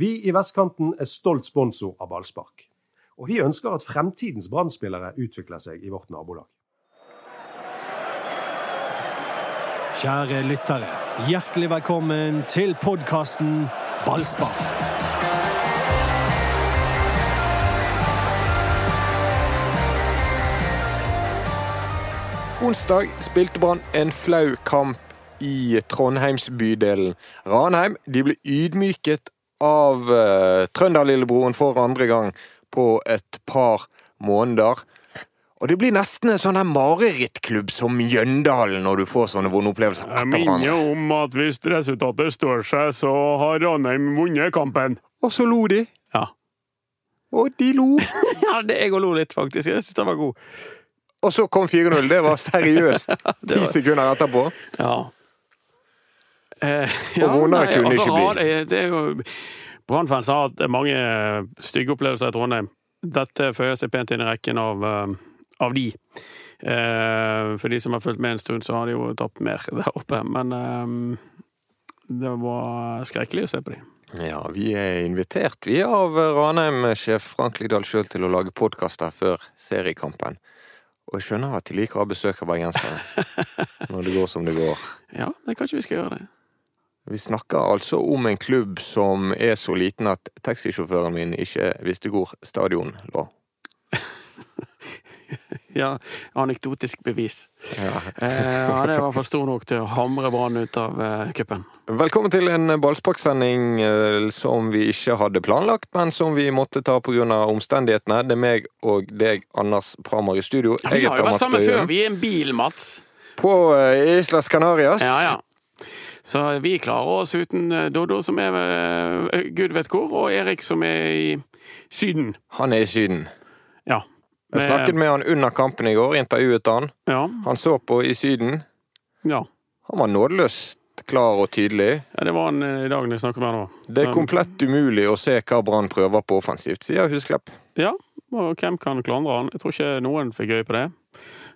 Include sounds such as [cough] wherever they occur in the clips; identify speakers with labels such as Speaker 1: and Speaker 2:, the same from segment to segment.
Speaker 1: Vi i Vestkanten er stolt sponsor av ballspark. Og vi ønsker at fremtidens brann utvikler seg i vårt nabolag.
Speaker 2: Kjære lyttere, hjertelig velkommen til podkasten Ballspark.
Speaker 3: Onsdag spilte Brann en flau kamp i Trondheimsbydelen. Ranheim de ble ydmyket av uh, Trønderlillebroren for andre gang på et par måneder. Og det blir nesten en sånn marerittklubb som Mjøndalen når du får sånne vonde opplevelser
Speaker 4: Jeg
Speaker 3: etter
Speaker 4: minner om at hvis resultatet står seg, så har Ranheim vunnet kampen.
Speaker 3: Og så lo de.
Speaker 4: Ja.
Speaker 3: Og de lo. [laughs]
Speaker 5: Ja, det jeg òg lo litt, faktisk. Jeg syns den var god.
Speaker 3: Og så kom 4-0. Det var seriøst [laughs] ti sekunder etterpå.
Speaker 5: Ja. Eh, [laughs]
Speaker 3: Og vondere kunne det
Speaker 5: altså,
Speaker 3: ikke bli.
Speaker 5: Det, det er jo Brannfans har hatt mange stygge opplevelser i Trondheim. Dette føyer seg pent inn i rekken av, eh, av de. Eh, for de som har fulgt med en stund, så har de jo tapt mer [laughs] der oppe. Men eh, det var skrekkelig å se på de.
Speaker 3: Ja, vi er invitert, vi, av Ranheim-sjef Frank Ligdal sjøl til å lage podkaster før seriekampen. Og jeg skjønner at de liker å ha besøk av bergensere [laughs] når det går som det går.
Speaker 5: Ja, men kanskje vi skal gjøre det.
Speaker 3: Vi snakker altså om en klubb som er så liten at taxisjåføren min ikke visste hvor stadion lå. [laughs]
Speaker 5: Ja, Anekdotisk bevis.
Speaker 3: Ja.
Speaker 5: Eh, han er i hvert fall stor nok til å hamre Brann ut av eh, cupen.
Speaker 3: Velkommen til en ballsparksending eh, som vi ikke hadde planlagt, men som vi måtte ta pga. omstendighetene. Det er meg og deg, Anders Pramer, i studio.
Speaker 5: Ja, vi har jo vært sammen før. Vi er en bil, Mats.
Speaker 3: På eh, Islas Canarias.
Speaker 5: Ja, ja. Så vi klarer oss uten Dodo Doddo, som er eh, gud vet hvor, og Erik, som er i Syden.
Speaker 3: Han er i Syden.
Speaker 5: Ja.
Speaker 3: Jeg snakket med han under kampen i går, intervjuet han.
Speaker 5: Ja.
Speaker 3: Han så på i Syden.
Speaker 5: ja.
Speaker 3: Han var nådeløst klar og tydelig.
Speaker 5: ja det var han eh, i dag når jeg snakket med han òg.
Speaker 3: Det er komplett umulig å se hva Brann prøver på offensivt, sier Husklepp.
Speaker 5: Ja, og hvem kan klandre han? Jeg tror ikke noen fikk øye på det.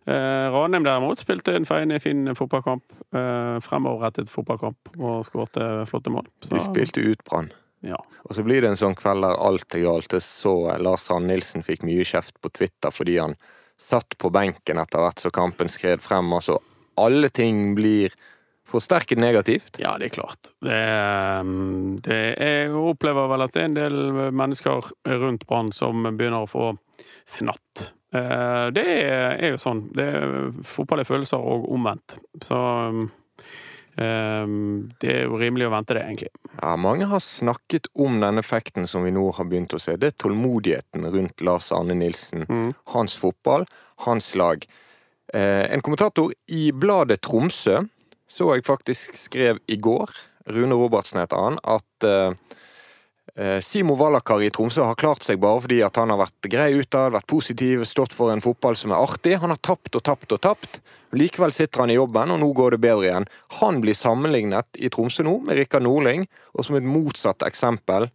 Speaker 5: Eh, Ranheim derimot spilte en fin, fin fotballkamp. Eh, fremoverrettet fotballkamp og skårte flotte mål. Så,
Speaker 3: De spilte ut Brann.
Speaker 5: Ja.
Speaker 3: Og så blir det en sånn kveld der alt er galt. Jeg så Lars Hand Nilsen fikk mye kjeft på Twitter fordi han satt på benken etter hvert så kampen skred frem. Altså, alle ting blir forsterket negativt.
Speaker 5: Ja, det er klart. Det, er, det er, jeg opplever vel at det er en del mennesker rundt Brann som begynner å få fnatt. Eh, Det er, jo sånn. Det er, fotball er følelser og omvendt. Så eh, det er jo rimelig å vente det, egentlig.
Speaker 3: Ja, Mange har snakket om den effekten som vi nå har begynt å se. Det er tålmodigheten rundt Lars Arne Nilsen. Hans fotball, hans lag. Eh, en kommentator i bladet Tromsø så jeg faktisk skrev i går, Rune Robertsen heter han, at Simo Wallakar i Tromsø har klart seg bare fordi han har vært grei utad, vært positiv, stått for en fotball som er artig. Han har tapt og tapt og tapt. Likevel sitter han i jobben, og nå går det bedre igjen. Han blir sammenlignet i Tromsø nå med Rikard Norling, og som et motsatt eksempel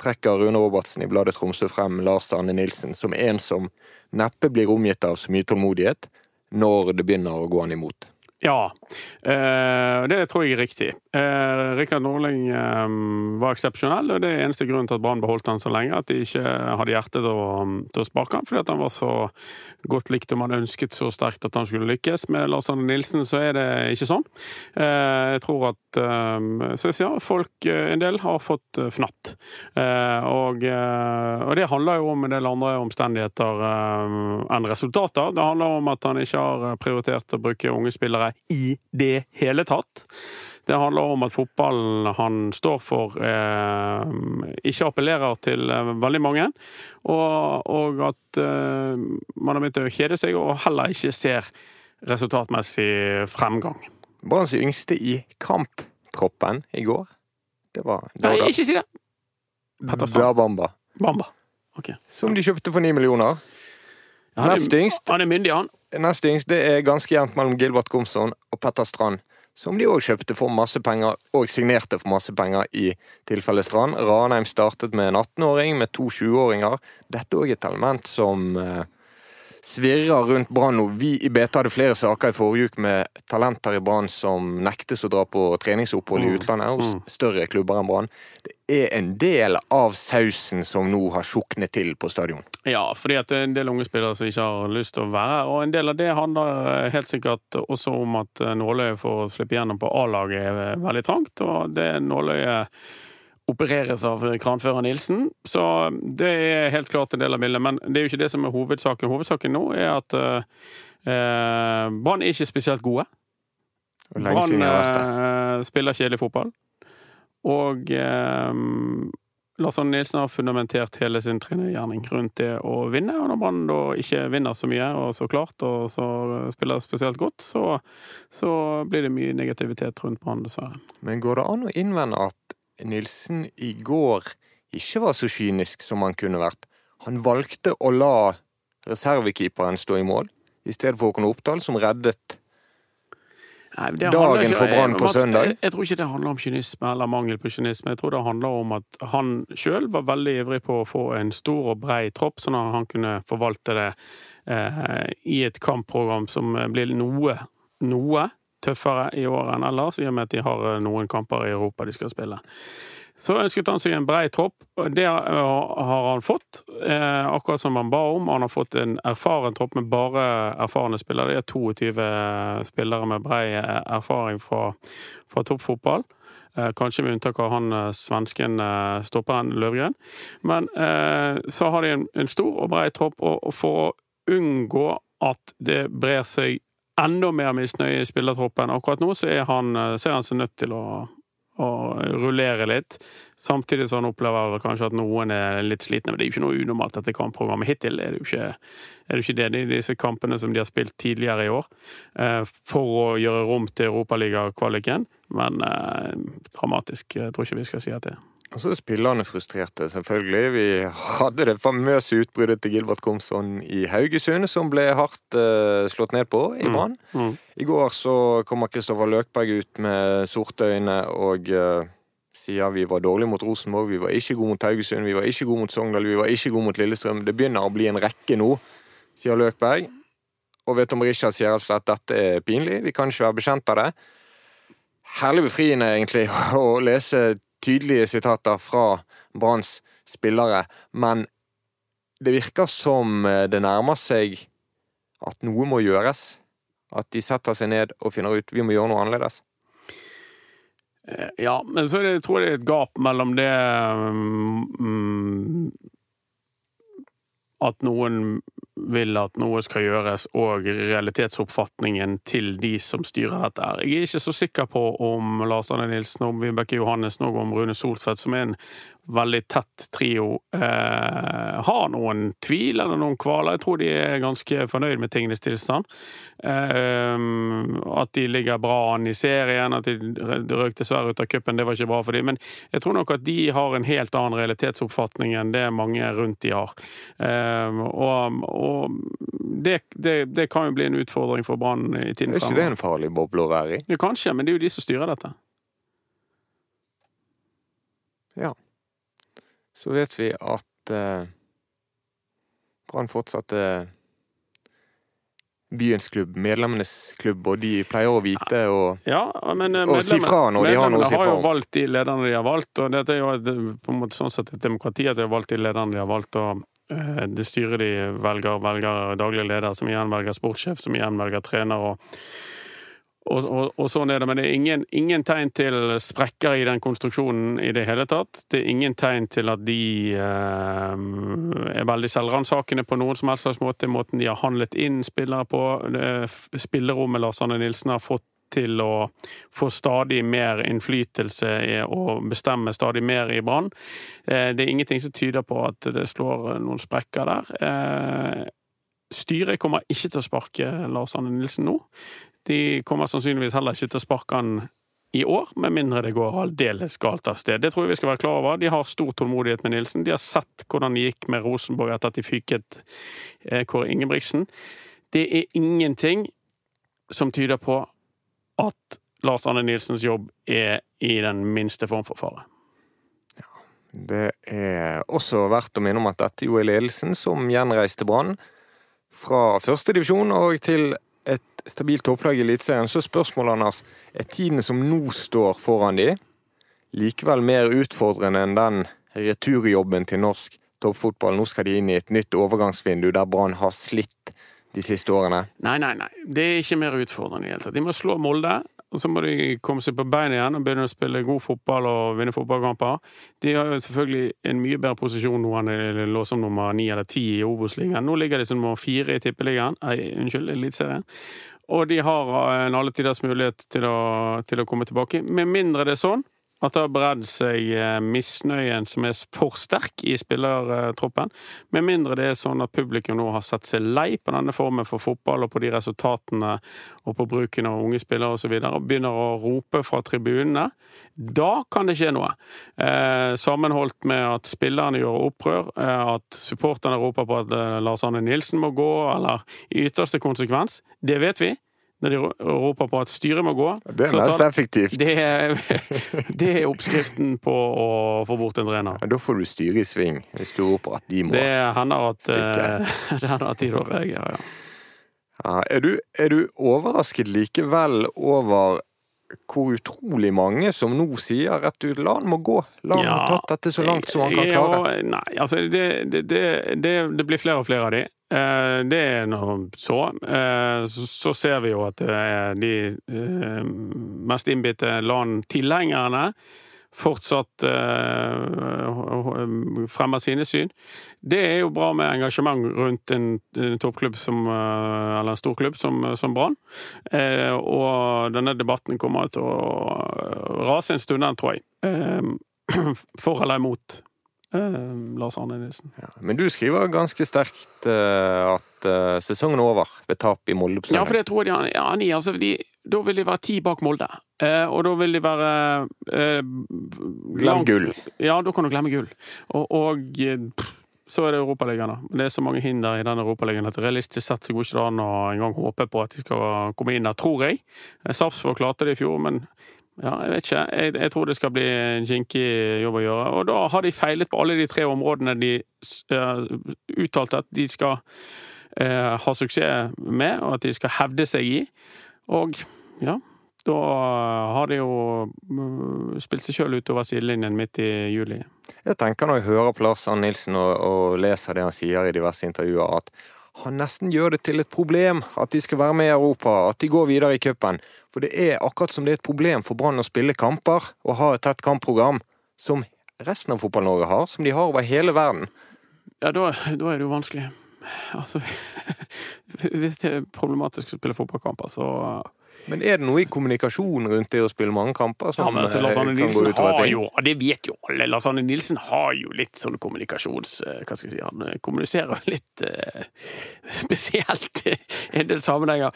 Speaker 3: trekker Rune Robertsen i bladet Tromsø frem Lars Arne Nilsen som en som neppe blir omgitt av så mye tålmodighet når det begynner å gå han imot.
Speaker 5: Ja, eh, det tror jeg er riktig. Eh, Rikard Norling eh, var eksepsjonell, og det er eneste grunnen til at Brann beholdt han så lenge, at de ikke hadde hjerte til å, sparke han, fordi at han var så godt likt og man ønsket så sterkt at han skulle lykkes. Med Lars Arne Nilsen så er det ikke sånn. Jeg tror at så jeg sier, folk, en del, har fått fnatt. Og, og det handler jo om en del andre omstendigheter enn resultater. Det handler om at han ikke har prioritert å bruke unge spillere i det hele tatt. Det handler om at fotballen han står for, eh, ikke appellerer til eh, veldig mange. Og, og at eh, man har begynt å kjede seg, og heller ikke ser resultatmessig fremgang.
Speaker 3: Branns yngste i kamptroppen i går, det var
Speaker 5: Nei, ikke si det! Petter Strand.
Speaker 3: Dabamba.
Speaker 5: Bamba. Okay.
Speaker 3: Som de kjøpte for ni millioner.
Speaker 5: Ja,
Speaker 3: Nest yngst
Speaker 5: han er myndig, han.
Speaker 3: Nest yngst det er ganske jevnt mellom Gilbert Gomsson og Petter Strand. Som de òg kjøpte for masse penger, og signerte for masse penger i tilfelle Strand. Ranheim startet med en 18-åring, med to 20-åringer. Dette er òg et element som eh, svirrer rundt Brann nå. Vi i BT hadde flere saker i forrige uke med talenter i Brann som nektes å dra på treningsopphold i utlandet hos større klubber enn Brann. Det er en del av sausen som nå har suknet til på stadion?
Speaker 5: Ja, fordi at det er en del unge spillere som ikke har lyst til å være her. Og en del av det handler eh, helt sikkert også om at eh, nåløyet for å slippe gjennom på A-laget er veldig trangt. Og det nåløyet opereres av kranfører Nilsen. Så det er helt klart en del av bildet. Men det er jo ikke det som er hovedsaken. Hovedsaken nå er at eh, Brann er ikke spesielt gode. Brann eh, spiller kjedelig fotball. Og eh, Lars Arne Nilsen har fundamentert hele sin trenergjerning rundt det å vinne. Og når Brann da ikke vinner så mye og så klart, og så spiller spesielt godt, så, så blir det mye negativitet rundt Brann, dessverre.
Speaker 3: Men går det an å innvende at Nilsen i går ikke var så kynisk som han kunne vært? Han valgte å la reservekeeperen stå i mål, i stedet for Håkon Oppdal, som reddet
Speaker 5: Nei,
Speaker 3: Dagen
Speaker 5: ikke,
Speaker 3: for Brann på søndag?
Speaker 5: Jeg, jeg, tror ikke det handler om kynisme eller mangel på kynisme. Jeg tror det handler om at han sjøl var veldig ivrig på å få en stor og brei tropp, sånn at han kunne forvalte det eh, i et kampprogram som blir noe, noe tøffere i år enn ellers, i og med at de har noen kamper i Europa de skal spille. Så ønsket han seg en brei tropp. Det har han fått, eh, akkurat som han ba om. Han har fått en erfaren tropp med bare erfarne spillere. Det er 22 spillere med brei erfaring fra, fra toppfotball. Eh, kanskje med unntak av han eh, svensken stopperen Løvgren. Men så har de en, en stor og brei tropp, og for å unngå at det brer seg enda mer misnøye i spillertroppen akkurat nå, så han, ser han seg nødt til å og rullere litt. Samtidig som han opplever kanskje at noen er litt slitne. Men det er jo ikke noe unormalt dette kampprogrammet. Hittil er det jo ikke, er det, ikke det. Er disse kampene som de har spilt tidligere i år eh, for å gjøre rom til Europaligakvaliken. Men eh, dramatisk jeg tror ikke vi skal si at det er.
Speaker 3: Og så er spillerne frustrerte, selvfølgelig. Vi hadde det famøse utbruddet til Gilbert Komsson i Haugesund, som ble hardt uh, slått ned på i mm. Brann. Mm. Mm. I går så kommer Kristoffer Løkberg ut med sorte øyne og uh, sier vi var dårlige mot Rosenborg, vi var ikke gode mot Haugesund, vi var ikke gode mot Sogndal, vi var ikke gode mot Lillestrøm. Det begynner å bli en rekke nå, sier Løkberg. Og vet om Richard sier altså at dette er pinlig, vi kan ikke være bekjent av det. Herlig befriende, egentlig, [laughs] å lese tydelige sitater fra Branns spillere, men det virker som eh, det nærmer seg at noe må gjøres. At de setter seg ned og finner ut vi må gjøre noe annerledes.
Speaker 5: Eh, ja, men så det, tror jeg det er et gap mellom det um, At noen vil at noe skal gjøres, og realitetsoppfatningen til de som styrer dette. Jeg er ikke så sikker på om Lars Arne Nilsen om Vibeke Johannessen og om Rune Solsvedt, som er en veldig tett trio, eh, har noen tvil eller noen kvaler. Jeg tror de er ganske fornøyd med tingenes tilstand. Eh, at de ligger bra an i serien, at de røk dessverre ut av cupen, det var ikke bra for dem. Men jeg tror nok at de har en helt annen realitetsoppfatning enn det mange rundt de har. Eh, og, og det, det, det, kan jo bli en utfordring for Brann i tiden
Speaker 3: fremover. Er ikke det en farlig boble å være i?
Speaker 5: Ja, kanskje, men det er jo de som styrer dette.
Speaker 3: Ja så vet vi at eh, Brann fortsatt er byens klubb, medlemmenes klubb, og de pleier å vite og,
Speaker 5: ja, men,
Speaker 3: og si fra når de har noe å si fra
Speaker 5: om. Medlemmene har jo valgt de lederne de har valgt, og dette er jo et, på en måte sånn sett et demokrati at de har valgt de lederne de har valgt. og uh, Det styret de velger, velger daglig leder, som igjen velger sportssjef, som igjen velger trener. og og, og, og, sånn er det, men det er ingen, ingen, tegn til sprekker i den konstruksjonen i det hele tatt. Det er ingen tegn til at de eh, er veldig selvransakende på noen som helst slags måte. Måten de har handlet inn spillere på. Spillerommet Lars Anne Nilsen har fått til å få stadig mer innflytelse og bestemme stadig mer i Brann. Eh, det er ingenting som tyder på at det slår noen sprekker der. Eh, styret kommer ikke til å sparke Lars Anne Nilsen nå. De kommer sannsynligvis heller ikke til å sparke han i år, med mindre det går aldeles galt av sted. Det tror jeg vi skal være klar over. De har stor tålmodighet med Nilsen. De har sett hvordan det gikk med Rosenborg etter at de fyket eh, Kåre Ingebrigtsen. Det er ingenting som tyder på at Lars Arne Nilsens jobb er i den minste form for fare.
Speaker 3: Ja, det er også verdt å minne om at dette jo er ledelsen som gjenreiste Brann fra førstedivisjon og til stabilt topplag i Eliteserien, så spørsmålet, Anders, er tiden som nå står foran de, likevel mer utfordrende enn den returjobben til norsk toppfotball. Nå skal de inn i et nytt overgangsvindu der Brann har slitt de siste årene.
Speaker 5: Nei, nei, nei. Det er ikke mer utfordrende i det hele tatt. De må slå Molde, og så må de komme seg på beina igjen og begynne å spille god fotball og vinne fotballkamper. De har jo selvfølgelig en mye bedre posisjon nå enn de lå som nummer ni eller ti i Obos-ligaen. Nå ligger de som nummer fire i Tippeligaen, nei, unnskyld, Eliteserien. Og de har en alle tiders mulighet til å, til å komme tilbake, med mindre det er sånn at det har bredd seg eh, misnøyen som er for sterk i spillertroppen. Med mindre det er sånn at publikum nå har sett seg lei på denne formen for fotball og på de resultatene og på bruken av unge spillere osv. Og, så videre, og begynner å rope fra tribunene. Da kan det skje noe. Eh, sammenholdt med at spillerne gjør opprør, eh, at supporterne roper på at eh, Lars Arne Nilsen må gå, eller i ytterste konsekvens. Det vet vi når de roper på at styret må gå.
Speaker 3: Det er mest effektivt.
Speaker 5: Det er, [laughs] det er, oppskriften på å få bort en trener.
Speaker 3: Da får du styret i sving, hvis du roper at de må.
Speaker 5: Det hender at, [laughs] det hender at de da reagerer, ja.
Speaker 3: ja er, du, er du overrasket likevel over hvor utrolig mange som nå sier rett ut la han må gå. La han ja, ha tatt dette så langt som han kan klare.
Speaker 5: Ja, nei, altså det, det, det, det, blir flere og flere av de. Eh, det er nå så. Eh, så ser vi jo at de eh, mest innbitte LAN-tilhengerne fortsatt fremmer sine syn. Det er jo bra med engasjement rundt en, toppklubb som Eller en storklubb som, som Brann. Og denne debatten kommer til å rase en stund, tror jeg. [clears throat] For eller imot Lars Arne Nilsen.
Speaker 3: Ja, men du skriver ganske sterkt uh, at uh, sesongen er over ved tap i Molde.
Speaker 5: Ja, for det tror jeg de, ja, de, altså, de, Da vil de være ti bak Molde. og da vil de være
Speaker 3: Glem gull.
Speaker 5: Ja, da kan du glemme gull. Og, og så er det Europaligaen, da. Det er så mange hinder i den Europaligaen at realistisk sett så går ikke det an å engang håpe på at de skal komme inn der, tror jeg. Sarpsborg klarte det i fjor, men ja, jeg vet ikke. Jeg, jeg, tror det skal bli en kinkig jobb å gjøre. Og da har de feilet på alle de tre områdene de uh, uttalte at de skal uh, ha suksess med, og at de skal hevde seg i. Og ja, da har de jo uh, spilt seg sjøl utover sidelinjen midt i juli.
Speaker 3: Jeg tenker når jeg hører på Lars Ann Nilsen og, og leser det han sier i diverse intervjuer, at han nesten gjør det til et problem at de skal være med i Europa, at de går videre i cupen. For det er akkurat som det er et problem for Brann å spille kamper og ha et tett kampprogram, som resten av Fotball-Norge har, som de har over hele verden.
Speaker 5: Ja, da, da er det jo vanskelig. Altså, [laughs] hvis det er problematisk å spille fotballkamper, så
Speaker 3: men er det noe i kommunikasjonen rundt det å spille mange kamper som ja, men, altså,
Speaker 5: Lars Arne Nilsen har jo, det vet jo alle, Lars Arne Nilsen har jo litt sånn kommunikasjons... Eh, hva skal jeg si, han kommuniserer kommuniserer [laughs] litt eh, spesielt i en del sammenhenger.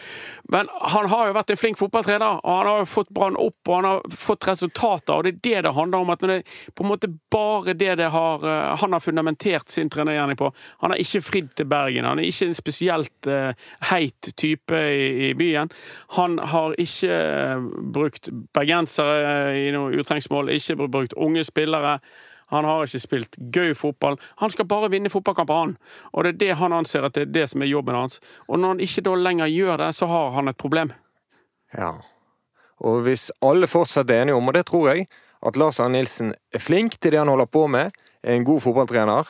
Speaker 5: Men han har jo vært en flink fotballtrener, og han har jo fått Brann opp, og han har fått resultater, og det er det det handler om. at det på en måte bare det det har Han har fundamentert sin trenergjerning på. Han har ikke fridd til Bergen, han er ikke en spesielt eh, heit type i, i byen. Han har ikke brukt bergensere i noe utrengsmål, ikke brukt unge spillere. Han har ikke spilt gøy fotball. Han skal bare vinne fotballkamper, han. Og det er det han anser at det er det som er jobben hans. Og når han ikke da lenger gjør det, så har han et problem.
Speaker 3: Ja. Og hvis alle fortsatt er enige om, og det tror jeg, at Lars Arne Nilsen er flink til det han holder på med, er en god fotballtrener,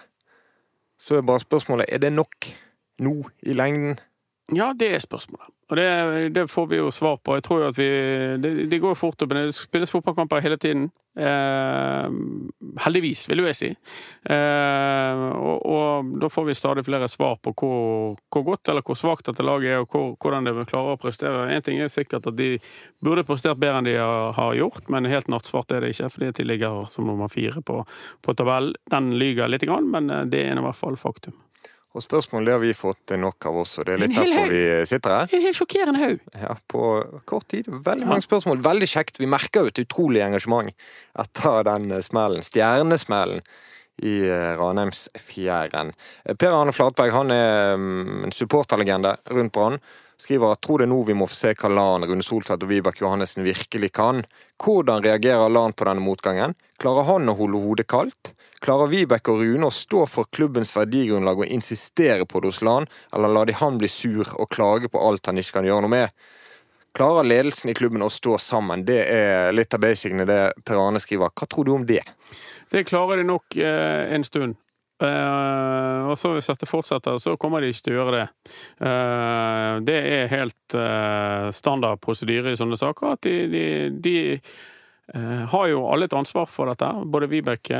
Speaker 3: så er bare spørsmålet er det nok nå i lengden?
Speaker 5: Ja, det er spørsmålet. Og det, det, får vi jo svar på. Jeg tror jo at vi Det, det går fort opp. Det spilles fotballkamper hele tiden. Eh, heldigvis, vil jo jeg si. Eh, og, og, da får vi stadig flere svar på hvor, hvor godt eller hvor svakt dette laget er, og hvor, hvordan det klarer å prestere. Én ting er sikkert at de burde prestert bedre enn de har, gjort, men helt nattsvart er det ikke, fordi de ligger som nummer fire på, på tabell. Den lyger litt, men eh, det er i hvert fall faktum.
Speaker 3: Og spørsmålet har vi fått nok av oss, og det er litt derfor vi sitter her.
Speaker 5: En helt sjokkerende haug.
Speaker 3: Ja, på kort tid. Veldig mange spørsmål. Veldig kjekt. Vi merker jo et utrolig engasjement etter den smellen. Stjernesmellen i eh, Ranheimsfjæren. Per Arne Flatberg han er mm, en supporterlegende rundt Brann skriver at tror det er nå vi må se hva Lan, Rune Soltvedt og Vibeke Johannessen virkelig kan. Hvordan reagerer Lan på denne motgangen? Klarer han å holde hodet kaldt? Klarer Vibeke og Rune å stå for klubbens verdigrunnlag og insistere på det hos Lan, eller lar de han bli sur og klage på alt han ikke kan gjøre noe med? klarer ledelsen i klubben å stå sammen? Det er litt av basicene det Per Arne skriver. Hva tror du om det?
Speaker 5: Det klarer de nok eh, en stund. Eh, og så Hvis dette fortsetter, så kommer de ikke til å gjøre det. Uh, det er helt uh, standard prosedyre i sånne saker at de, de, de har jo alle et ansvar for dette. Både Vibeke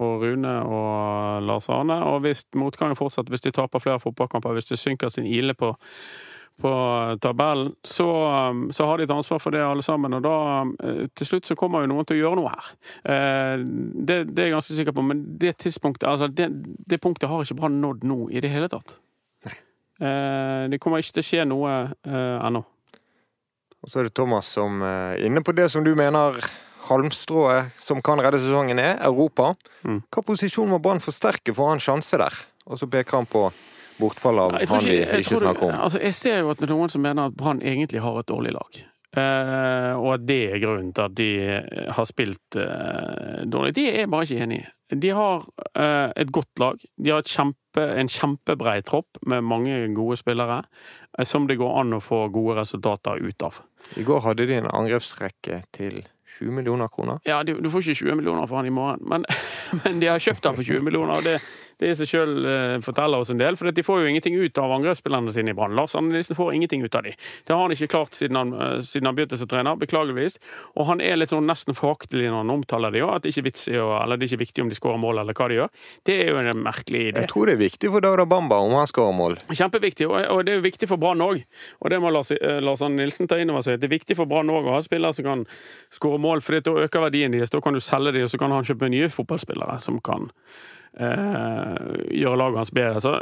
Speaker 5: og Rune og Lars Arne. Og hvis motgangen fortsetter, hvis de taper flere fotballkamper, hvis det synker sin ile på på tabellen, så, um, så, har de et ansvar for det alle sammen. Og da, eh, til slutt så kommer jo noen til å gjøre noe her. Eh, det, det er jeg ganske sikker på, men det tidspunktet, altså det, det punktet har ikke Brann nådd nå i det hele tatt. Eh, det kommer ikke til å skje noe ennå.
Speaker 3: Og så er det Thomas som er inne på det som du mener halmstrået som kan redde sesongen er, Europa. Mm. Hva posisjon må Brann forsterke for å ha en sjanse der? Og så peker han på bortfall av han vi ikke, ikke snakker om.
Speaker 5: Altså, jeg ser jo at det er noen som mener at Brann egentlig har et dårlig lag. Uh, og at det er grunnen til at de har spilt uh, dårlig. Det er jeg bare ikke enig i. De har uh, et godt lag. De har kjempe, en kjempebrei tropp med mange gode spillere som det går an å få gode resultater ut av.
Speaker 3: I går hadde de en angrepsrekke til 20 millioner kroner.
Speaker 5: Ja, du, du får ikke 20 millioner for han i morgen, men, [laughs] men de har kjøpt han for 20 millioner. og det det i seg sjøl eh, forteller oss en del, for de får jo ingenting ut av angrepsspillerne sine i Brann. Lars Arne Nilsen får ingenting ut av dem. Det har han ikke klart siden han, eh, siden han begynte som trener, beklageligvis. Og han er litt sånn nesten foraktelig når han omtaler det òg, at det ikke er vits eller det er ikke viktig om de skårer mål eller hva de gjør. Det er jo en merkelig idé.
Speaker 3: Jeg tror det er viktig for Dauda Bamba om han skårer mål.
Speaker 5: Kjempeviktig, og det er jo viktig for Brann òg. Og det må Lars, eh, Lars Arne Nilsen ta inn over seg. Det er viktig for Brann òg å ha spillere som kan skåre mål, for da øker verdien deres. Da kan du selge dem, og så kan han kjøpe nye fotballspillere som kan gjøre laget hans bedre. Så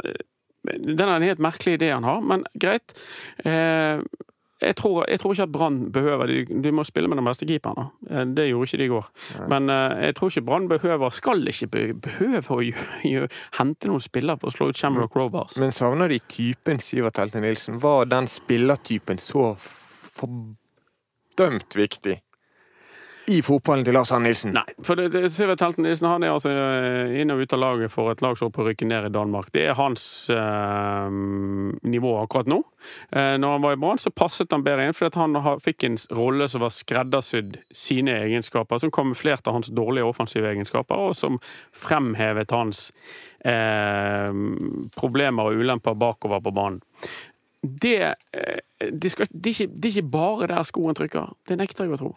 Speaker 5: den er en helt merkelig idé han har, men greit. Eh, jeg tror, jeg tror, ikke at Brann behøver de, de, må spille med den beste keeperen. Eh, det gjorde ikke de i går. Nei. Men uh, jeg tror ikke Brann behøver, skal ikke behøve å gjøre, hente noen spillere på å slå ut Shamrock Rovers.
Speaker 3: Men savner de typen Sivert Helte Nilsen? Var den spillertypen så fordømt viktig? I fotballen til Lars Arne Nilsen?
Speaker 5: Nei, for det, det, Sivert Helten Nilsen han er altså eh, inn og ut av laget for et lag som er på ned i Danmark. Det er hans eh, nivå akkurat nå. Eh, når han var i Brann, så passet han bedre inn, fordi han fikk en rolle som var skreddersydd sine egenskaper, som kamuflerte hans dårlige offensive egenskaper, og som fremhevet hans eh, problemer og ulemper bakover på banen. Det, eh, det, skal, det, er ikke, det er ikke bare der skoen trykker. Det nekter jeg å tro.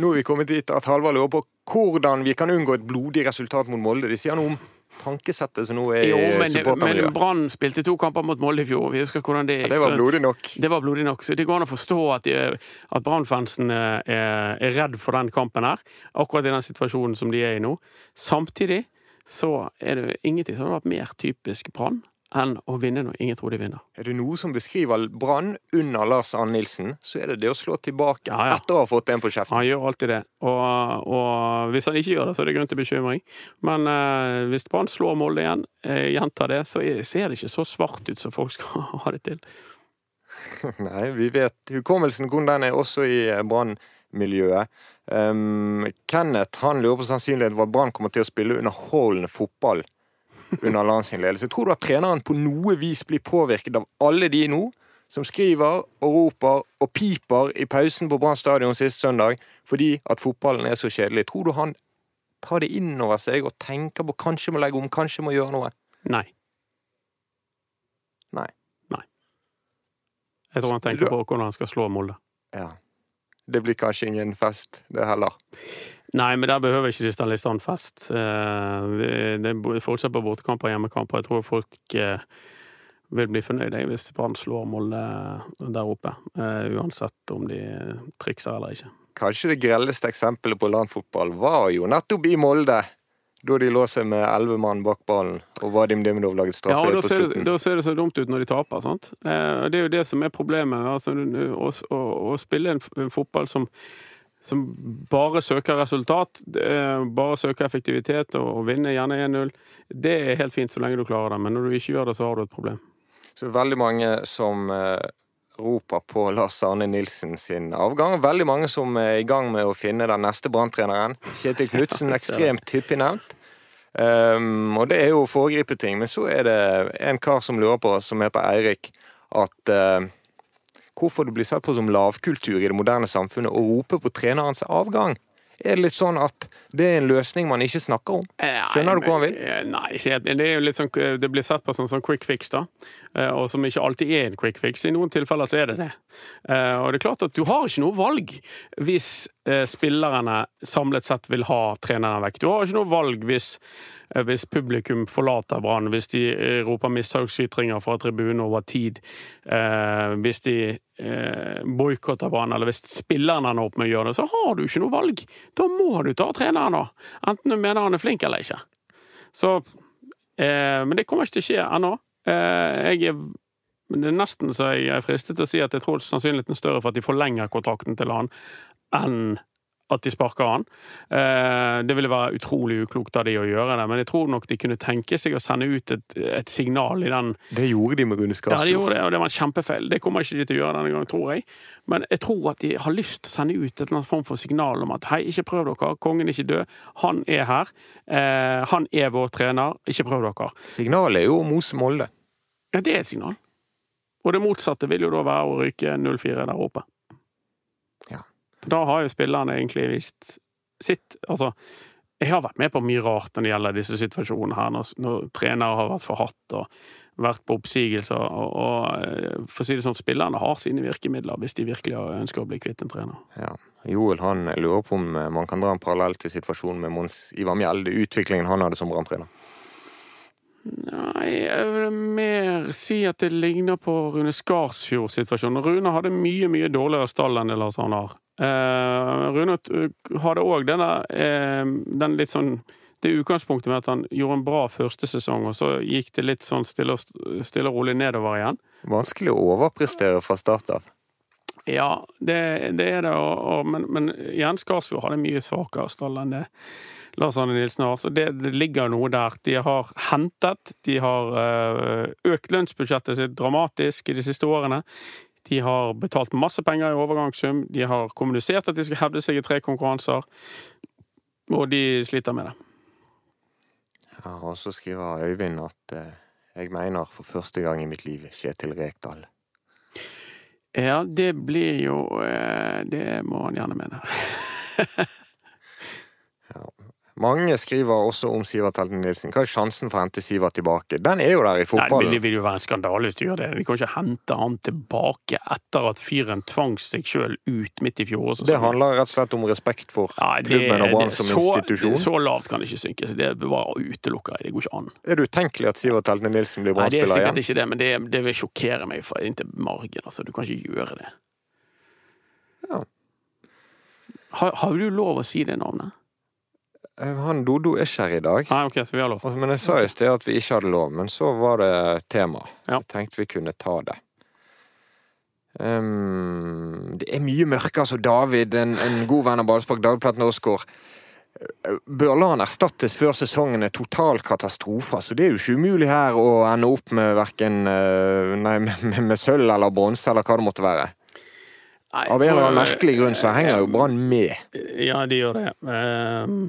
Speaker 3: Nå er vi kommet dit at Halvard lurer på hvordan vi kan unngå et blodig resultat mot Molde. De sier noe om tankesettet som nå er
Speaker 5: jo, men, men Brann spilte to kamper mot Molde i fjor. Vi husker hvordan det
Speaker 3: gikk. Ja, det var blodig nok.
Speaker 5: Det var blodig nok. Så det går an å forstå at, at Brann-fansen er, er, redd for den kampen her. Akkurat i den situasjonen som de er i nå. Samtidig så er det ingenting som har vært mer typisk Brann enn å vinne når ingen tror de vinner.
Speaker 3: Er det noe som beskriver Brann under Lars Arne Nilsen, så er det det å slå tilbake ja, ja. etter å ha fått en på kjeften.
Speaker 5: Han gjør alltid det, og, og, hvis han ikke gjør det, så er det grunn til bekymring. Men uh, hvis Brann slår Molde igjen, uh, gjentar det, så ser det ikke så svart ut som folk skal [laughs] ha det til. [laughs]
Speaker 3: Nei, vi vet hukommelsen hvordan den er også i eh, Brann-miljøet. Um, Kenneth han lurer på sannsynligheten for at Brann kommer til å spille underholdende fotball under Lans ledelse. Tror du at treneren på noe vis blir påvirket av alle de nå som skriver og roper og piper i pausen på Brann stadion sist søndag fordi at fotballen er så kjedelig? Tror du han tar det inn over seg og tenker på kanskje må legge om, kanskje må gjøre noe?
Speaker 5: Nei.
Speaker 3: Nei.
Speaker 5: Nei. Jeg tror han tenker på hvordan han skal slå Molde.
Speaker 3: Ja. Det blir kanskje ingen fest, det heller.
Speaker 5: Nei, men der behøver ikke Kristian fest. Eh, det er fortsatt på bortekamper og hjemmekamper. Jeg tror folk eh, vil bli fornøyde hvis Brann slår Molde der oppe. Eh, uansett om de trikser eller ikke.
Speaker 3: Kanskje det grelleste eksempelet på landfotball var jo nettopp i Molde. Da de lå seg med elleve mann bak ballen, og Vadim Dimidov laget straffe ja,
Speaker 5: på slutten. Da ser det så dumt ut når de taper. sant? Det er jo det som er problemet. Altså, å, å, å spille en, en fotball som som bare søker resultat, bare søker effektivitet og, vinner gjerne 1-0, det er helt fint så lenge du klarer det. Men når du ikke gjør det, så har du et problem.
Speaker 3: Så det er veldig mange som eh, roper på Lars Arne Nilsen sin avgang. Veldig mange som er i gang med å finne den neste branntreneren. Kjetil Knutsen [laughs] ekstremt hyppig nevnt. Um, og det er jo å foregripe ting. Men så er det en kar som lurer på, som heter Eirik, at uh, hvorfor det blir sett på som lavkultur i det moderne samfunnet å rope på trenerens avgang. Er det litt sånn at det er en løsning man ikke snakker om? Skjønner du hvor han vil?
Speaker 5: Eh, Nei, Det sånn, det blir sett på som sånn quick fix, da. Eh, Og som ikke alltid er en quick fix. I noen tilfeller så er det det. Eh, Og det er klart at du har ikke noe valg hvis eh, spillerne samlet sett vil ha treneren vekk. Du har ikke noe valg hvis, hvis publikum forlater Brann, hvis de roper mishagsytringer fra tribunen over tid, hvis de boikotter Brann, eller hvis spillerne ender opp med å gjøre det, så har du ikke noe valg. Da må du ta treneren, da. Enten du mener han er flink eller ikke. Så, men det kommer ikke til å skje ennå. Eh, jeg er det er nesten så jeg er fristet til å si at jeg tror sannsynligheten er større for at de forlenger kontrakten til han, enn at de sparker han. Eh, Det ville være utrolig uklokt av de å gjøre det, men jeg tror nok de kunne tenke seg å sende ut et, et signal i den
Speaker 3: Det gjorde de med Rune
Speaker 5: ja, de gjorde det, og det var en kjempefeil. Det kommer ikke de til å gjøre denne gangen, tror jeg. Men jeg tror at de har lyst til å sende ut et eller annet form for signal om at hei, ikke prøv dere, kongen er ikke død, han er her. Eh, han er vår trener, ikke prøv dere.
Speaker 3: Signalet er jo å mose Molde.
Speaker 5: Ja, det er et signal. Og det motsatte vil jo da være å rykke 0-4 der oppe.
Speaker 3: Ja.
Speaker 5: Da har jo spillerne egentlig vist sitt. Altså, jeg har vært med på mye rart når det gjelder disse situasjonene her, når, når trenere har vært forhatt og vært på oppsigelser. Og, og eh, for å si det sånn, spillerne har sine virkemidler hvis de virkelig ønsker å bli kvitt en trener.
Speaker 3: Ja. Joel han lurer på om eh, man kan dra en parallell til situasjonen med Mons Ivar Mjelde, utviklingen han hadde som branntrener.
Speaker 5: Nei, jeg vil mer si at det ligner på Rune Skarsfjord-situasjonen. Rune hadde mye, mye dårligere stall enn det Lars Arne har. Eh, Rune eh, hadde òg denne eh, den litt sånn det utgangspunktet med at han gjorde en bra første sesong, og så gikk det litt sånn stille og, stille og rolig nedover igjen.
Speaker 3: Vanskelig å overprestere fra start av.
Speaker 5: Ja, det, det er det, og, og, men, men igjen, Skarsfjord hadde mye svakere stall enn det Lars Arne Nilsen har, så det, det ligger noe der. De har hentet, de har øh, økt lønnsbudsjettet sitt dramatisk i de siste årene. De har betalt masse penger i overgangssum, de har kommunisert at de skal hevde seg i tre konkurranser, og de sliter med det.
Speaker 3: Ja, og så skriver Øyvind at eh, jeg mener for første gang i mitt liv Kjetil Rekdal.
Speaker 5: Ja, det blir jo øh, Det må han gjerne mene. [laughs]
Speaker 3: Mange skriver også om Sivert Helten Nilsen. Hva er sjansen for å hente Sivert tilbake? Den er jo der i
Speaker 5: Nei, det vil- jo være en skandale hvis du gjør det. Vi kan ikke hente han tilbake etter at fyren tvang seg sjøl ut midt i fjor.
Speaker 3: Det handler rett og slett om respekt for
Speaker 5: Nei, det-
Speaker 3: klubben og Brann som
Speaker 5: så-
Speaker 3: institusjon.
Speaker 5: Så lavt kan det ikke synke. Det bare utelukker jeg. Det går ikke an.
Speaker 3: Er det utenkelig at Sivert Helten Nilsen blir
Speaker 5: Nei, Det er sikkert
Speaker 3: igjen?
Speaker 5: ikke det, men det, det vil sjokkere meg fra inntil margen. Altså, du kan ikke gjøre det.
Speaker 3: Ja.
Speaker 5: Har, har du lov å si det navnet?
Speaker 3: Eh, Han Dodo er ikke her i dag.
Speaker 5: Nei, ok, så vi har lov.
Speaker 3: Men jeg sa i sted at vi ikke hadde lov, men så var det tema.
Speaker 5: Ja.
Speaker 3: Jeg tenkte vi kunne ta det. Um, det er mye mørke, altså. David, en, en god venn av Ballspark, David Norskår. Aasgaard. Bør han erstattes før sesongen er total katastrofe. Så det er jo ikke umulig her å ende opp med verken Nei, [laughs] med, med, sølv eller bronse eller hva det måtte være.
Speaker 5: Nei,
Speaker 3: Av en eller annen merkelig grunn så henger jo Brann med.
Speaker 5: Ja, de gjør det. Ehm,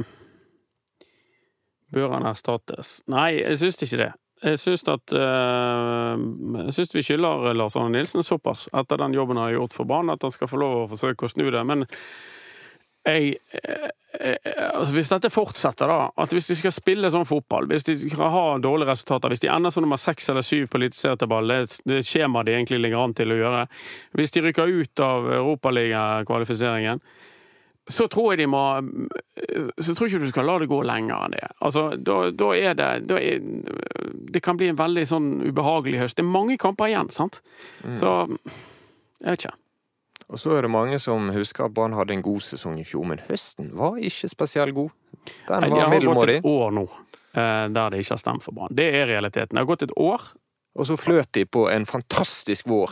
Speaker 5: bør han erstattes? Nei, jeg syns ikke det. Jeg syns at eh, Jeg syns vi skylder Lars Arne Nilsen såpass, etter den jobben han har gjort for Brann, at han skal få lov å forsøke å snu det. Men jeg jeg, eh, altså Hvis dette fortsetter, da At hvis de skal spille sånn fotball, hvis de skal ha dårlige resultater, hvis de ender som nummer seks eller syv på eliteserieball, det skjemaet de egentlig ligger an til å gjøre Hvis de rykker ut av Europaligakvalifiseringen, så tror jeg de må Så tror jeg ikke du skal la det gå lenger enn det. Altså, da, da er det da er, Det kan bli en veldig sånn ubehagelig høst. Det er mange kamper igjen, sant? Så Jeg vet ikke.
Speaker 3: Og så er det mange som husker at Brann hadde en god sesong i fjor, men høsten var ikke spesielt god. Den
Speaker 5: Nei, Det har gått et år nå eh, der det ikke har stemt for Brann. Det er realiteten. Det har gått et år,
Speaker 3: Og så fløt de på en fantastisk vår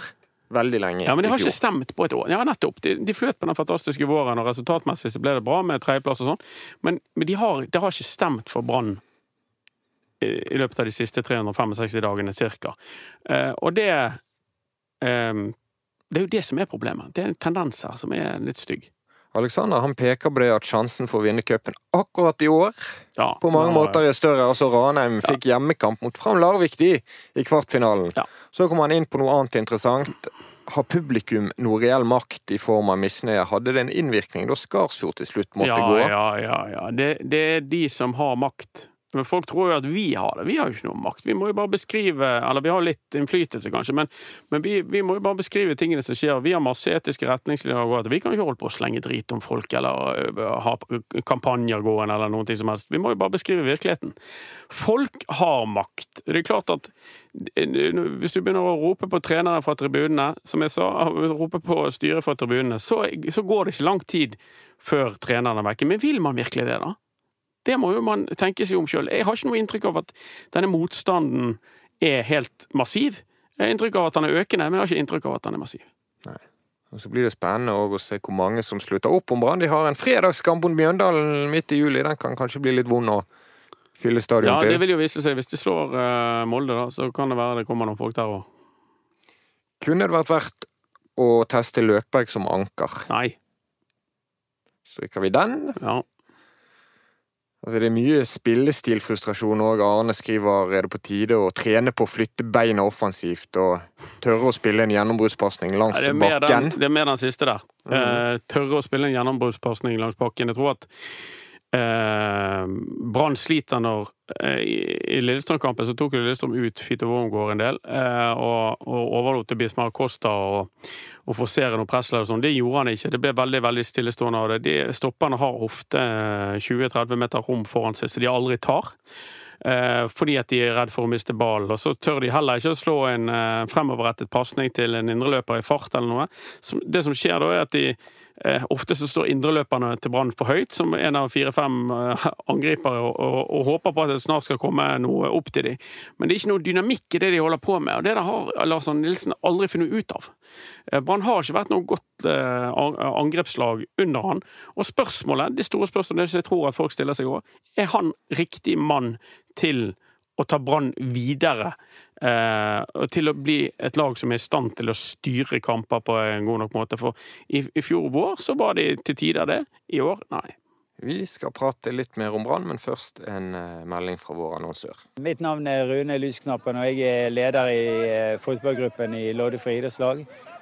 Speaker 3: veldig lenge
Speaker 5: ja, men det har ikke stemt på et år. Ja, nettopp. De, de fløt på den fantastiske våren, og resultatmessig så ble det bra med tredjeplass og sånn, men, men de har, det har ikke stemt for Brann i, i løpet av de siste 365 dagene, cirka. Eh, og det eh, Det er jo det som er problemet. Det er en tendens her som er litt stygg.
Speaker 3: Alexander han peker på det at sjansen for å vinne cupen akkurat i år
Speaker 5: Ja,
Speaker 3: på mange
Speaker 5: ja,
Speaker 3: måter er større. Altså Ranheim fikk hjemmekamp mot Fram Larvik de, i kvartfinalen.
Speaker 5: Ja.
Speaker 3: Så kom han inn på noe annet interessant. har publikum noe reell makt i form av misnøye? Hadde det en innvirkning da Skarsfjord til slutt måtte gå?
Speaker 5: Ja, ja, ja. Det, det er de som har makt. Men folk tror jo at vi har det. Vi har jo ikke noe makt. Vi må jo bare beskrive Eller vi har litt innflytelse, kanskje, men, men vi, vi, må jo bare beskrive tingene som skjer. Vi har masse etiske retningslinjer å gå etter. Vi kan ikke holde på å slenge drit om folk eller øh, ha kampanjer gående eller noe som helst. Vi må jo bare beskrive virkeligheten. Folk har makt. Det er klart at hvis du begynner å rope på trenere fra tribunene, som jeg sa, rope på styret fra tribunene, så, så går det ikke lang tid før treneren er vekke. Men vil man virkelig det, da? Det må jo man tenke seg om sjøl. Jeg har ikke noe inntrykk av at denne motstanden er helt massiv. Jeg har inntrykk av at den er økende, men jeg har ikke inntrykk av at den er massiv.
Speaker 3: Nei. Og Så blir det spennende å se hvor mange som slutter opp om Brann. De har en fredagskamp mot Mjøndalen midt i juli. Den kan kanskje bli litt vond å fylle stadion
Speaker 5: ja,
Speaker 3: til.
Speaker 5: Ja, det vil jo vise seg. Hvis de slår uh, Molde, da, så kan det være det kommer noen folk der òg.
Speaker 3: Kunne det vært verdt å teste Løkberg som anker?
Speaker 5: Nei.
Speaker 3: Stryker vi den?
Speaker 5: Ja.
Speaker 3: Altså, det er mye spillestilfrustrasjon òg. Arne skriver er det på tide å trene på å flytte beina offensivt og tørre å spille en gjennombruddspasning langs
Speaker 5: ja,
Speaker 3: bakken.
Speaker 5: Den, det er mer den siste der. Mm. Uh, tørre å spille en gjennombruddspasning langs bakken. Jeg tror at Eh, Brann sliter når eh, I, Lillestrøm-kampen så tok Lillestrøm ut Fito Wormgård en del, eh, og, og overlot til Bismar Costa å forsere noe press. Sånn. Det gjorde han ikke. Det ble veldig veldig stillestående av det. De stopperne har ofte 20-30 eh, meter rom foran seg, så de aldri tar. Eh, fordi at de er redd for å miste ballen. Og så tør de heller ikke å slå en eh, fremoverrettet pasning til en indreløper i fart eller noe. Det som skjer da, er at de ofte så står indreløperne til Brann for høyt, som en av fire-fem eh, angripere, og, og, og, håper på at det snart skal komme noe opp til dem. Men det er ikke noe dynamikk i det de holder på med, og det har Lars Arne Nilsen aldri funnet ut av. Eh, Brann har ikke vært noe godt angrepslag under han, og spørsmålet, det store spørsmålet som jeg tror at folk stiller seg òg, er han riktig mann til å ta Brann videre eh, til å bli et lag som er i stand til å styre kamper på en god nok måte. For i, i fjor vår så var de til tider det. I år, nei.
Speaker 3: Vi skal prate litt mer om Brann, men først en uh, melding fra vår annonsør.
Speaker 6: Mitt navn er Rune Lysknappen, og jeg er leder i uh, fotballgruppen i Loddefri idrettslag.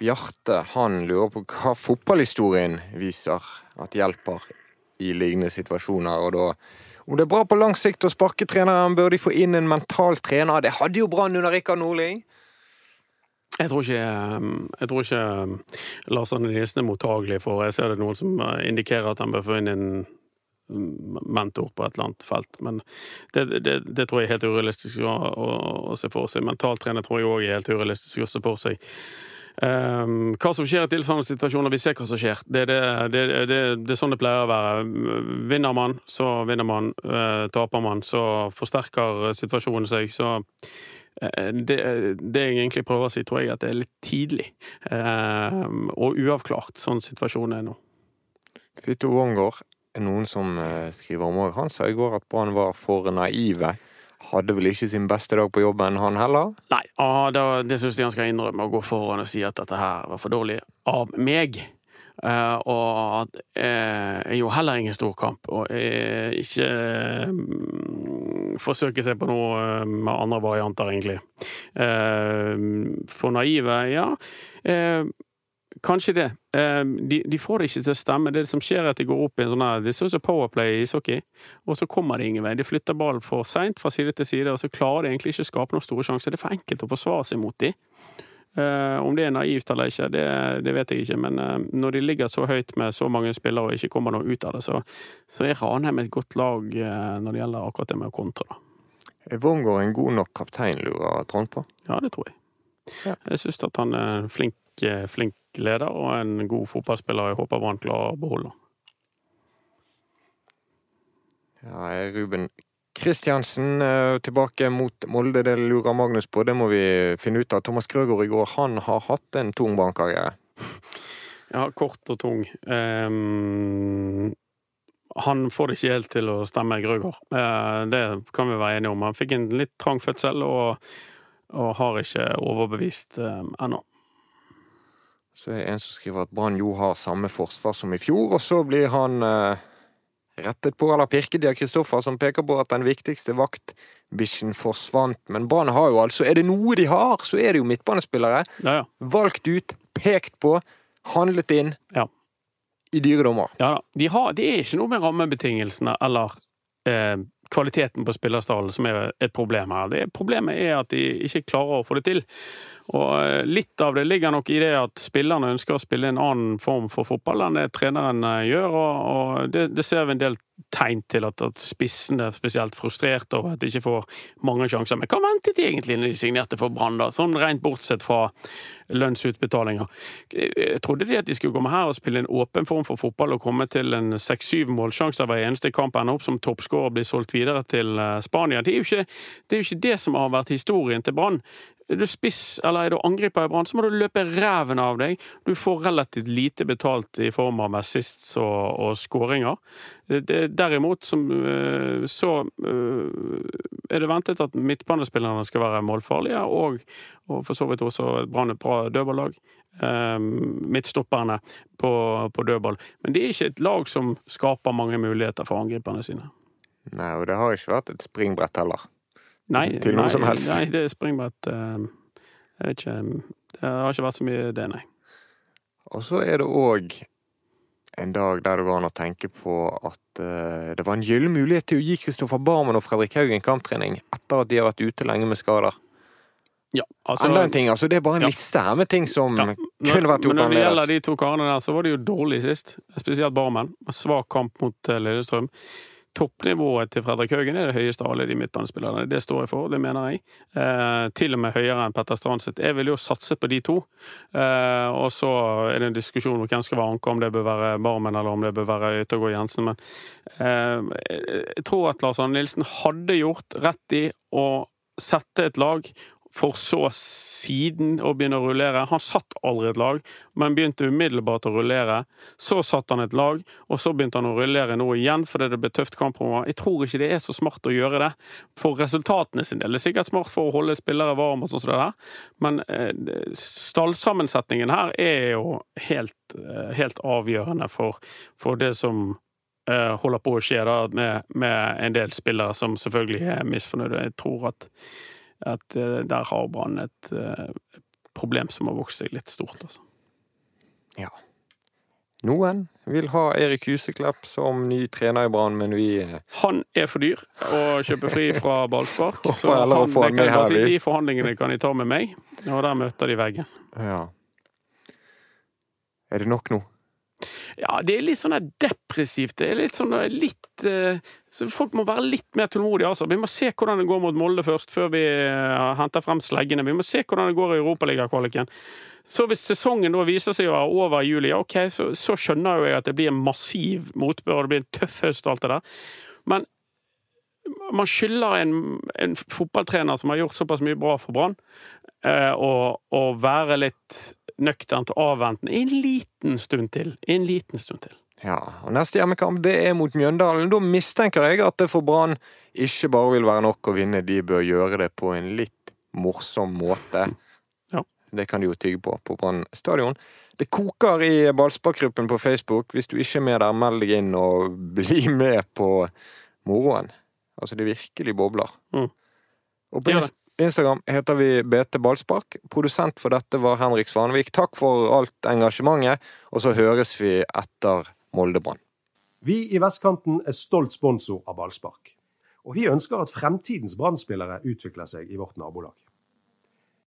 Speaker 3: Bjarte han lurer på hva fotballhistorien viser at hjelper i lignende situasjoner. og da om det er bra på lang sikt å sparke treneren, bør de få inn en mental trener. Det hadde jo Brann under Rikard Nordling.
Speaker 5: Jeg tror ikke, tror ikke Lars Arne Nilsen er mottagelig for Jeg ser det noen som indikerer at han bør få inn en mentor på et eller annet felt. Men det, det, det tror jeg er helt urealistisk å, å, å se for seg. Mentaltrener tror jeg òg er helt urealistisk å se for seg. Um, hva som skjer i tilsvarende situasjoner, vi ser hva som skjer. Det, det, det, det, er sånn det pleier å være. Vinner man, så vinner man. Uh, taper man, så forsterker situasjonen seg. Så uh, det, jeg egentlig prøver å si, tror jeg at det er litt tidlig uh, og uavklart, sånn situasjonen er nå.
Speaker 3: Fito Wongård noen som eh, skriver om òg. Han sa i går at Brann var for naive hadde vel ikke sin beste dag på jobben, han heller?
Speaker 5: Nei, det, det syns jeg han skal innrømme, å gå foran og si at dette her var for dårlig av meg. Uh, og at uh, jeg gjorde heller ingen stor kamp, og uh, ikke uh, forsøker seg på noe med andre varianter, egentlig. for naive, ja. Kanskje det. De, de, får det ikke til å stemme. Det som skjer, er at de går opp i en sånn her Det ser ut som Powerplay i ishockey, og så kommer de ingen vei. De flytter ballen for seint fra side til side, og så klarer de egentlig ikke å skape noen store sjanser. Det er for enkelt å forsvare seg mot dem. Uh, om det er naivt eller ikke, det, det vet jeg ikke. Men uh, når de ligger så høyt med så mange spillere og ikke kommer noe ut av det, så, så er Ranheim et godt lag når det gjelder akkurat det med å kontre.
Speaker 3: Er Wormgård en god nok kaptein, lurer Trond på?
Speaker 5: Ja, det tror jeg. Ja. Jeg syns at han er flink, flink leder og en god fotballspiller. Jeg håper han klarer å beholde.
Speaker 3: Ja, Ruben Kristiansen eh, tilbake mot Molde, det lurer Magnus på. Det må vi finne ut av. Thomas Krøgaard i går, han har hatt en tung bankkarriere?
Speaker 5: Ja, kort og tung. Um, han får det ikke helt til å stemme, Grøgaard. Uh, det kan vi være enige om. Han fikk en litt trang fødsel og, og har ikke overbevist eh, ennå.
Speaker 3: Så er det en som skriver at Brann jo har samme forsvar som i fjor, og så blir han eh, rettet på, eller pirket av Kristoffer, som peker på at den viktigste vaktbikkjen forsvant. Men Brann har jo altså Er det noe de har, så er det jo midtbanespillere.
Speaker 5: Ja, ja.
Speaker 3: Valgt ut, pekt på, handlet inn.
Speaker 5: Ja.
Speaker 3: I dyre dommer.
Speaker 5: Ja da. De har, det er ikke noe med rammebetingelsene eller eh, kvaliteten på spillerstallen som er et problem her. Det, problemet er at de ikke klarer å få det til. Og eh, litt av det ligger nok i det at spillerne ønsker å spille en annen form for fotball enn det treneren eh, gjør, og, og det, det, ser vi en del tegn til at, at spissene er spesielt frustrert over at de ikke får mange sjanser. Men hva ventet de egentlig når de signerte for Brann, da? Sånn rent bortsett fra lønnsutbetalinger. Jeg trodde de at de skulle komme her og spille en åpen form for fotball og komme til en seks-syv målsjanser hver eneste kamp, ende opp som toppskårer og bli solgt videre til eh, Spania. Det er, ikke, det er jo ikke det som har vært historien til Brann. Er du spiss eller er du angriper i Brann, så må du løpe ræven av deg. Du får relativt lite betalt i form av assists og, og skåringer. Derimot som, eh, så eh, er det ventet at midtbanespillerne skal være målfarlige, og, og for så vidt også Brann et bra dødballag. Um, midtstopperne på, på dødball. Men det er ikke et lag som skaper mange muligheter for angriperne sine.
Speaker 3: Nei, og det har ikke vært et springbrett heller.
Speaker 5: Nei,
Speaker 3: til noe
Speaker 5: nei,
Speaker 3: som helst.
Speaker 5: Nei, det er springbrett uh, Jeg vet ikke Det har ikke vært så mye det, nei.
Speaker 3: Og så er det òg en dag der det går an å tenke på at uh, det var en gyllen mulighet til å gi Kristoffer Barmen og Fredrik Haugen kamptrening etter at de har vært ute lenge med skader.
Speaker 5: Ja, altså,
Speaker 3: Enda en ting, altså Det er bare en
Speaker 5: Ja.
Speaker 3: liste her med ting som
Speaker 5: Ja.
Speaker 3: kunne vært gjort
Speaker 5: Men når det gjelder de to karene der, så var det jo dårlig sist. Spesielt Barmen. Svak kamp mot eh, Lillestrøm. Toppnivået til Fredrik Haugen er det høyeste av alle de midtbanespillerne. Det står jeg for, det mener jeg. Eh, til og med høyere enn Petter Strand. Jeg vil jo satse på de to. Eh, og så er det en diskusjon om hvem skal være anker, om det bør være Barmen eller om det bør være Yttergård Jensen. Men eh, jeg tror at Lars Arne Nilsen hadde gjort rett i å sette et lag for så siden å begynne å rullere. Han satt aldri et lag, men begynte umiddelbart å rullere. Så satt han et lag, og så begynte han å rullere nå igjen fordi det ble tøft kampprogram. Jeg tror ikke det er så smart å gjøre det for resultatene sin del. Det er sikkert smart for å holde spillere varme, og sånn som det der, men eh, stallsammensetningen her er jo helt, eh, helt avgjørende for, for det som eh, holder på å skje da, med, med en del spillere som selvfølgelig er misfornøyde. Jeg tror at at eh, der har Brann et eh, problem som har vokst seg litt stort, altså.
Speaker 3: Ja. Noen vil ha Erik Huseklepp som ny trener i Brann, men vi eh,
Speaker 5: Han er for dyr å kjøpe fri fra ballspark, [laughs] så han,
Speaker 3: han
Speaker 5: kan
Speaker 3: vi.
Speaker 5: de forhandlingene kan de ta med meg, og der møter de veggen.
Speaker 3: Ja. Er det nok nå?
Speaker 5: Ja, det er litt sånn depressivt. Det er litt sånn litt eh, så Folk må være litt mer tålmodige, altså. Vi må se hvordan det går mot Molde først, før vi eh, henter frem sleggene. Vi må se hvordan det går i Europaligakvaliken. Så hvis sesongen da viser seg å være over i juli, ok, så, så skjønner jo jeg at det blir en massiv motbør, og det blir en tøff høst og alt det der. Men man skylder en, en fotballtrener som har gjort såpass mye bra for Brann, eh, å å være litt nøkternt avventende en liten stund til. En liten stund til.
Speaker 3: Ja, og Neste hjemmekamp det er mot Mjøndalen. Da mistenker jeg at det for Brann ikke bare vil være nok å vinne, de bør gjøre det på en litt morsom måte.
Speaker 5: Ja.
Speaker 3: Det kan de jo tygge på på Brann stadion. Det koker i ballsparkgruppen på Facebook. Hvis du ikke er med der, meld deg inn og [laughs] bli med på moroen. Altså, det virkelig bobler.
Speaker 5: Mm.
Speaker 3: Og på ja. Instagram heter vi BT Ballspark. Produsent for dette var Henrik Svanvik. Takk for alt engasjementet, og så høres vi etter Molde-Brann.
Speaker 1: Vi i Vestkanten er stolt sponsor av ballspark. Og vi ønsker at fremtidens Brann-spillere utvikler seg i vårt nabolag.